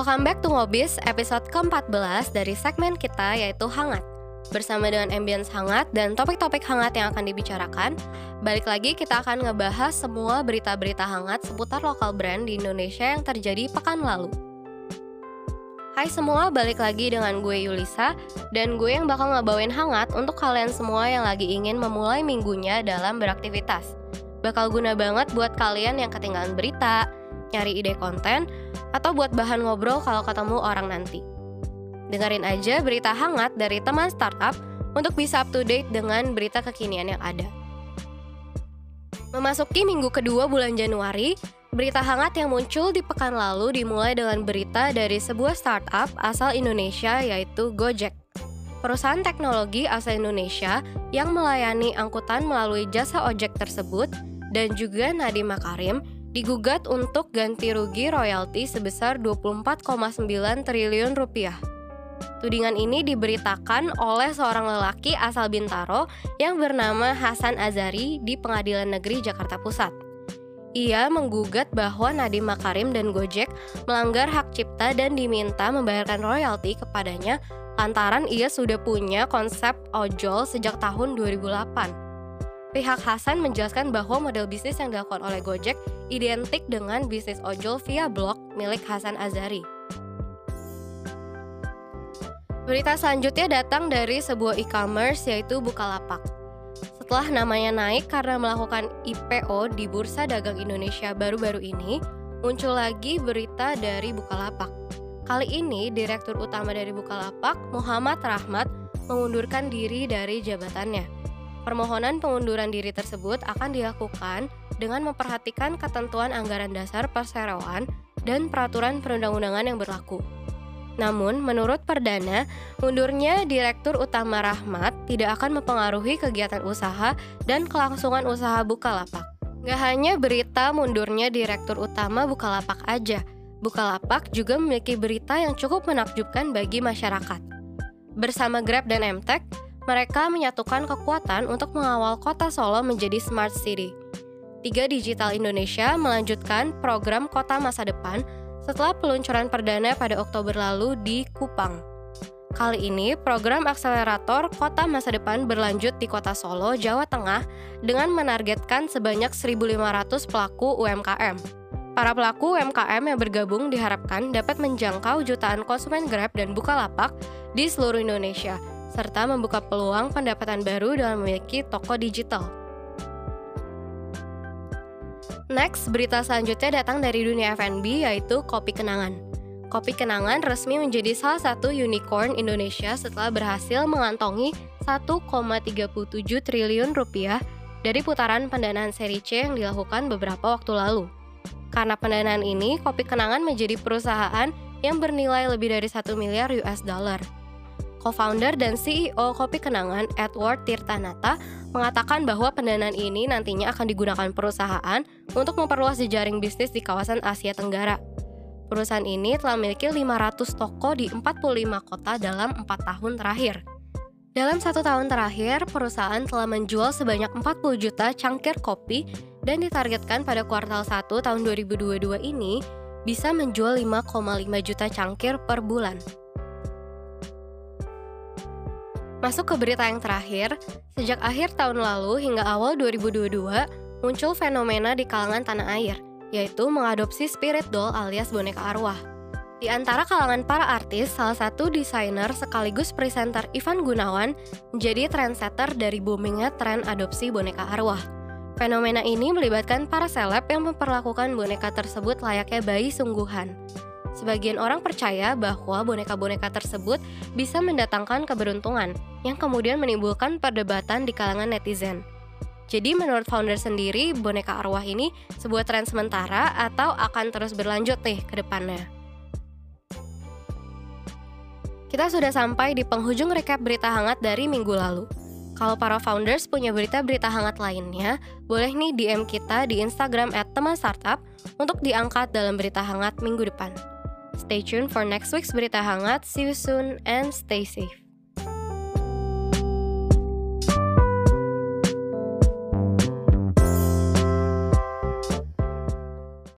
Welcome back to Ngobis, episode ke-14 dari segmen kita yaitu Hangat. Bersama dengan ambience hangat dan topik-topik hangat yang akan dibicarakan, balik lagi kita akan ngebahas semua berita-berita hangat seputar lokal brand di Indonesia yang terjadi pekan lalu. Hai semua, balik lagi dengan gue Yulisa dan gue yang bakal ngebawain hangat untuk kalian semua yang lagi ingin memulai minggunya dalam beraktivitas. Bakal guna banget buat kalian yang ketinggalan berita, nyari ide konten, atau buat bahan ngobrol kalau ketemu orang nanti. Dengerin aja berita hangat dari teman startup untuk bisa up to date dengan berita kekinian yang ada. Memasuki minggu kedua bulan Januari, Berita hangat yang muncul di pekan lalu dimulai dengan berita dari sebuah startup asal Indonesia yaitu Gojek. Perusahaan teknologi asal Indonesia yang melayani angkutan melalui jasa ojek tersebut dan juga Nadiem Makarim digugat untuk ganti rugi royalti sebesar 24,9 triliun rupiah. Tudingan ini diberitakan oleh seorang lelaki asal Bintaro yang bernama Hasan Azari di Pengadilan Negeri Jakarta Pusat. Ia menggugat bahwa Nadiem Makarim dan Gojek melanggar hak cipta dan diminta membayarkan royalti kepadanya lantaran ia sudah punya konsep ojol sejak tahun 2008. Pihak Hasan menjelaskan bahwa model bisnis yang dilakukan oleh Gojek identik dengan bisnis ojol via blog milik Hasan Azari. Berita selanjutnya datang dari sebuah e-commerce yaitu Bukalapak. Setelah namanya naik karena melakukan IPO di Bursa Dagang Indonesia baru-baru ini, muncul lagi berita dari Bukalapak. Kali ini, Direktur Utama dari Bukalapak, Muhammad Rahmat, mengundurkan diri dari jabatannya. Permohonan pengunduran diri tersebut akan dilakukan dengan memperhatikan ketentuan anggaran dasar perseroan dan peraturan perundang-undangan yang berlaku. Namun, menurut Perdana, mundurnya Direktur Utama Rahmat tidak akan mempengaruhi kegiatan usaha dan kelangsungan usaha Bukalapak. Gak hanya berita mundurnya Direktur Utama Bukalapak aja, Bukalapak juga memiliki berita yang cukup menakjubkan bagi masyarakat. Bersama Grab dan Mtek, mereka menyatukan kekuatan untuk mengawal kota Solo menjadi smart city. Tiga Digital Indonesia melanjutkan program Kota Masa Depan setelah peluncuran perdana pada Oktober lalu di Kupang. Kali ini, program akselerator Kota Masa Depan berlanjut di Kota Solo, Jawa Tengah dengan menargetkan sebanyak 1.500 pelaku UMKM. Para pelaku UMKM yang bergabung diharapkan dapat menjangkau jutaan konsumen Grab dan Bukalapak di seluruh Indonesia, serta membuka peluang pendapatan baru dalam memiliki toko digital. Next, berita selanjutnya datang dari dunia F&B yaitu Kopi Kenangan. Kopi Kenangan resmi menjadi salah satu unicorn Indonesia setelah berhasil mengantongi 1,37 triliun rupiah dari putaran pendanaan seri C yang dilakukan beberapa waktu lalu. Karena pendanaan ini, Kopi Kenangan menjadi perusahaan yang bernilai lebih dari 1 miliar US dollar. Co-founder dan CEO Kopi Kenangan, Edward Tirtanata, mengatakan bahwa pendanaan ini nantinya akan digunakan perusahaan untuk memperluas jejaring bisnis di kawasan Asia Tenggara. Perusahaan ini telah memiliki 500 toko di 45 kota dalam 4 tahun terakhir. Dalam satu tahun terakhir, perusahaan telah menjual sebanyak 40 juta cangkir kopi dan ditargetkan pada kuartal 1 tahun 2022 ini bisa menjual 5,5 juta cangkir per bulan. Masuk ke berita yang terakhir, sejak akhir tahun lalu hingga awal 2022, muncul fenomena di kalangan tanah air, yaitu mengadopsi spirit doll alias boneka arwah. Di antara kalangan para artis, salah satu desainer sekaligus presenter Ivan Gunawan menjadi trendsetter dari boomingnya tren adopsi boneka arwah. Fenomena ini melibatkan para seleb yang memperlakukan boneka tersebut layaknya bayi sungguhan. Sebagian orang percaya bahwa boneka-boneka tersebut bisa mendatangkan keberuntungan, yang kemudian menimbulkan perdebatan di kalangan netizen. Jadi menurut founder sendiri, boneka arwah ini sebuah tren sementara atau akan terus berlanjut nih ke depannya. Kita sudah sampai di penghujung recap berita hangat dari minggu lalu. Kalau para founders punya berita-berita hangat lainnya, boleh nih DM kita di Instagram at teman startup untuk diangkat dalam berita hangat minggu depan. Stay tuned for next week's berita hangat. See you soon and stay safe.